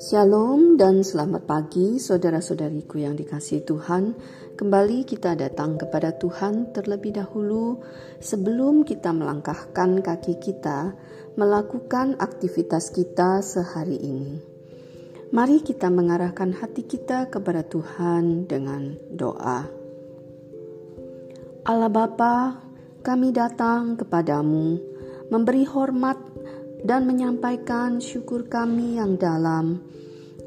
Shalom dan selamat pagi saudara-saudariku yang dikasih Tuhan. Kembali kita datang kepada Tuhan terlebih dahulu sebelum kita melangkahkan kaki kita melakukan aktivitas kita sehari ini. Mari kita mengarahkan hati kita kepada Tuhan dengan doa. Allah Bapa, kami datang kepadamu memberi hormat dan menyampaikan syukur kami yang dalam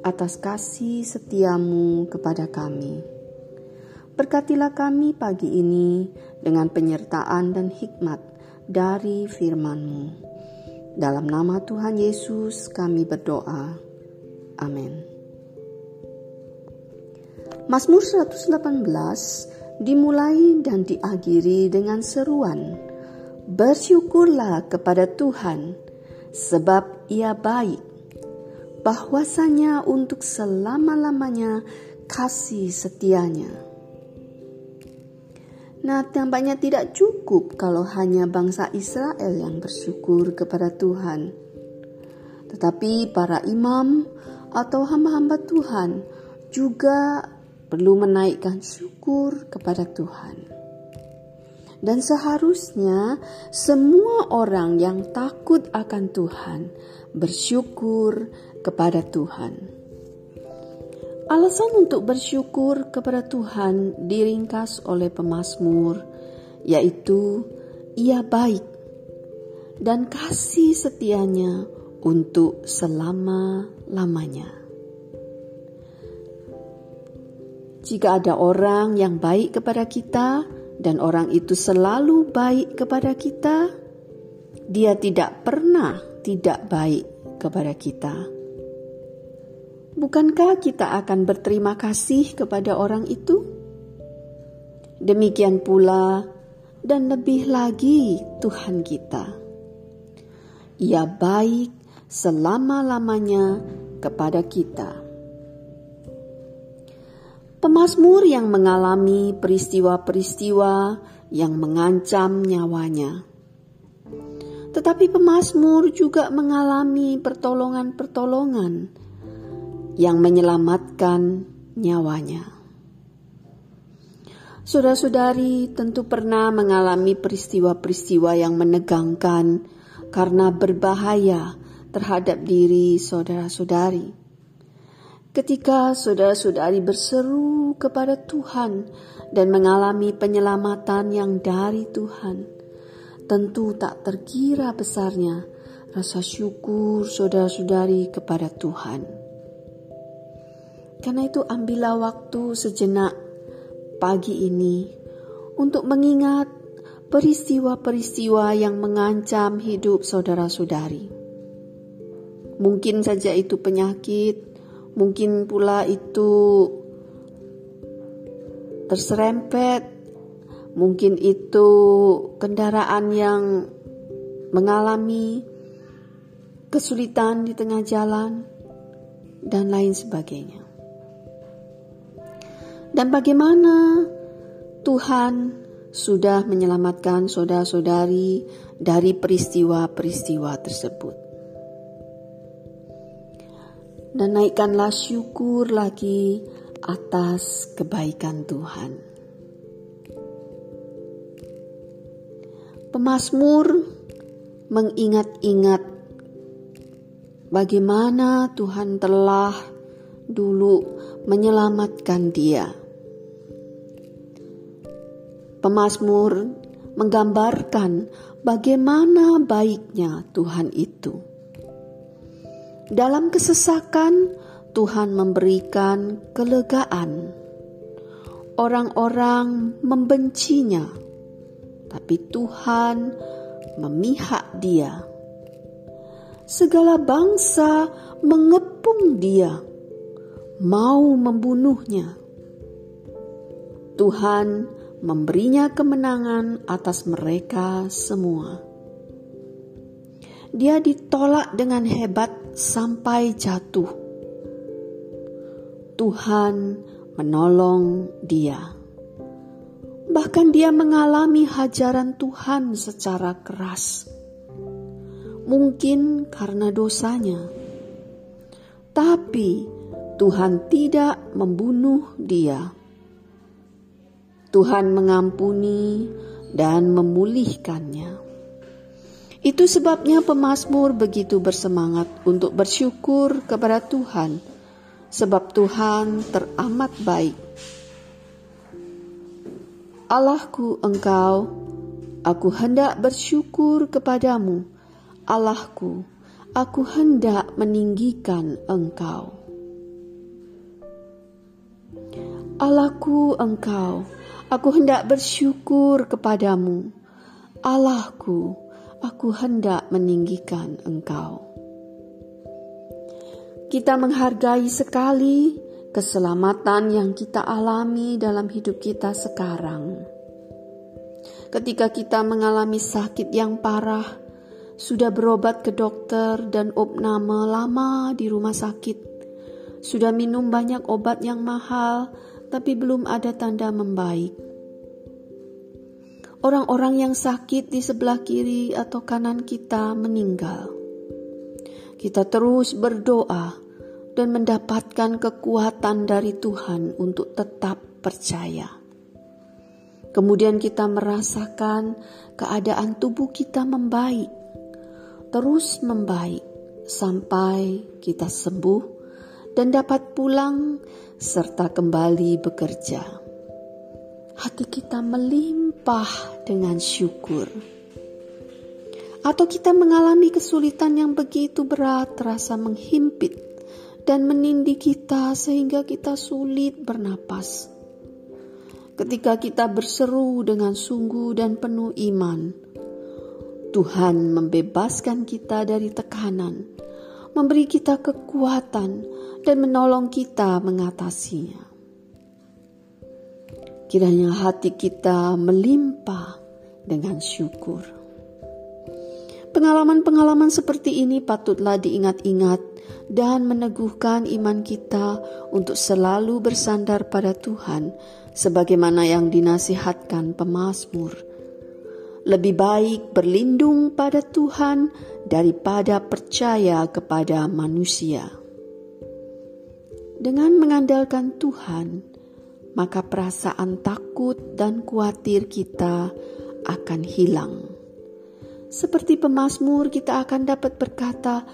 atas kasih setiamu kepada kami. Berkatilah kami pagi ini dengan penyertaan dan hikmat dari firman-Mu. Dalam nama Tuhan Yesus kami berdoa. Amin. Mazmur 118 dimulai dan diakhiri dengan seruan, Bersyukurlah kepada Tuhan, sebab ia baik, bahwasanya untuk selama-lamanya kasih setianya. Nah, tampaknya tidak cukup kalau hanya bangsa Israel yang bersyukur kepada Tuhan. Tetapi para imam atau hamba-hamba Tuhan juga perlu menaikkan syukur kepada Tuhan. Dan seharusnya semua orang yang takut akan Tuhan bersyukur kepada Tuhan. Alasan untuk bersyukur kepada Tuhan diringkas oleh pemazmur, yaitu ia baik dan kasih setianya untuk selama-lamanya. Jika ada orang yang baik kepada kita, dan orang itu selalu baik kepada kita, dia tidak pernah tidak baik kepada kita. Bukankah kita akan berterima kasih kepada orang itu? Demikian pula, dan lebih lagi Tuhan kita. Ia baik selama-lamanya kepada kita. Pemazmur yang mengalami peristiwa-peristiwa yang mengancam nyawanya. Tetapi pemazmur juga mengalami pertolongan-pertolongan yang menyelamatkan nyawanya. Saudara-saudari tentu pernah mengalami peristiwa-peristiwa yang menegangkan karena berbahaya terhadap diri saudara-saudari. Ketika saudara-saudari berseru kepada Tuhan dan mengalami penyelamatan yang dari Tuhan, tentu tak terkira besarnya rasa syukur saudara-saudari kepada Tuhan. Karena itu ambillah waktu sejenak pagi ini untuk mengingat peristiwa-peristiwa yang mengancam hidup saudara-saudari. Mungkin saja itu penyakit, Mungkin pula itu terserempet, mungkin itu kendaraan yang mengalami kesulitan di tengah jalan, dan lain sebagainya. Dan bagaimana Tuhan sudah menyelamatkan saudara-saudari dari peristiwa-peristiwa tersebut dan naikkanlah syukur lagi atas kebaikan Tuhan. Pemasmur mengingat-ingat bagaimana Tuhan telah dulu menyelamatkan dia. Pemasmur menggambarkan bagaimana baiknya Tuhan itu dalam kesesakan, Tuhan memberikan kelegaan. Orang-orang membencinya, tapi Tuhan memihak dia. Segala bangsa mengepung dia, mau membunuhnya. Tuhan memberinya kemenangan atas mereka semua. Dia ditolak dengan hebat sampai jatuh. Tuhan menolong dia. Bahkan dia mengalami hajaran Tuhan secara keras. Mungkin karena dosanya. Tapi Tuhan tidak membunuh dia. Tuhan mengampuni dan memulihkannya. Itu sebabnya pemazmur begitu bersemangat untuk bersyukur kepada Tuhan, sebab Tuhan teramat baik. Allahku engkau, aku hendak bersyukur kepadamu. Allahku, aku hendak meninggikan engkau. Allahku engkau, aku hendak bersyukur kepadamu. Allahku, aku hendak meninggikan Engkau. Kita menghargai sekali keselamatan yang kita alami dalam hidup kita sekarang. Ketika kita mengalami sakit yang parah, sudah berobat ke dokter dan opname lama di rumah sakit, sudah minum banyak obat yang mahal, tapi belum ada tanda membaik orang-orang yang sakit di sebelah kiri atau kanan kita meninggal. Kita terus berdoa dan mendapatkan kekuatan dari Tuhan untuk tetap percaya. Kemudian kita merasakan keadaan tubuh kita membaik, terus membaik sampai kita sembuh dan dapat pulang serta kembali bekerja hati kita melimpah dengan syukur. Atau kita mengalami kesulitan yang begitu berat terasa menghimpit dan menindih kita sehingga kita sulit bernapas. Ketika kita berseru dengan sungguh dan penuh iman, Tuhan membebaskan kita dari tekanan, memberi kita kekuatan, dan menolong kita mengatasinya. Kiranya hati kita melimpah dengan syukur. Pengalaman-pengalaman seperti ini patutlah diingat-ingat dan meneguhkan iman kita untuk selalu bersandar pada Tuhan sebagaimana yang dinasihatkan pemazmur. Lebih baik berlindung pada Tuhan daripada percaya kepada manusia. Dengan mengandalkan Tuhan, maka perasaan takut dan khawatir kita akan hilang. Seperti pemazmur, kita akan dapat berkata,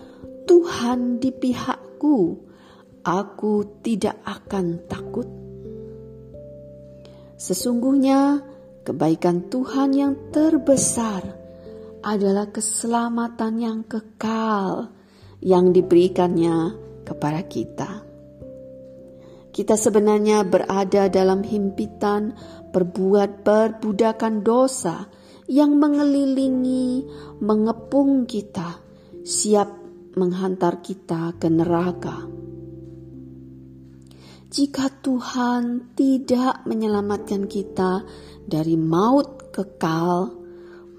"Tuhan di pihakku, aku tidak akan takut." Sesungguhnya, kebaikan Tuhan yang terbesar adalah keselamatan yang kekal yang diberikannya kepada kita. Kita sebenarnya berada dalam himpitan perbuat perbudakan dosa yang mengelilingi, mengepung kita, siap menghantar kita ke neraka. Jika Tuhan tidak menyelamatkan kita dari maut kekal,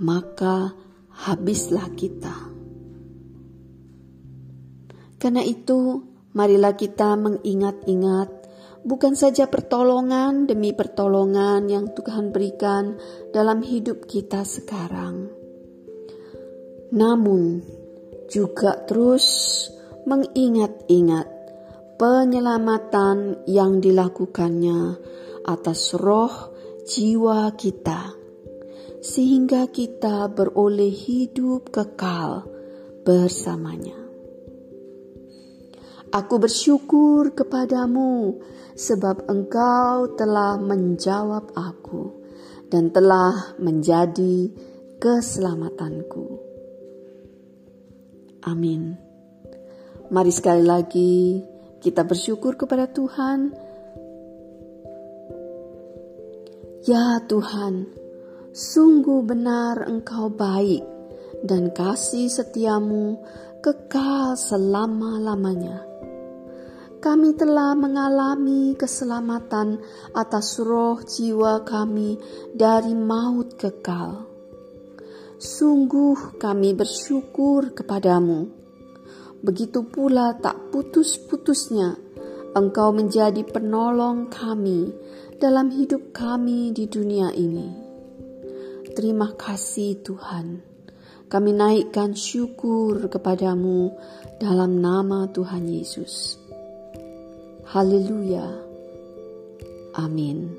maka habislah kita. Karena itu, marilah kita mengingat-ingat bukan saja pertolongan demi pertolongan yang Tuhan berikan dalam hidup kita sekarang, namun juga terus mengingat-ingat penyelamatan yang dilakukannya atas roh jiwa kita, sehingga kita beroleh hidup kekal bersamanya. Aku bersyukur kepadamu sebab engkau telah menjawab aku dan telah menjadi keselamatanku. Amin. Mari sekali lagi kita bersyukur kepada Tuhan. Ya Tuhan, sungguh benar Engkau baik dan kasih setiamu kekal selama-lamanya kami telah mengalami keselamatan atas roh jiwa kami dari maut kekal. Sungguh kami bersyukur kepadamu. Begitu pula tak putus-putusnya Engkau menjadi penolong kami dalam hidup kami di dunia ini. Terima kasih Tuhan. Kami naikkan syukur kepadamu dalam nama Tuhan Yesus. Haleluya. Amin.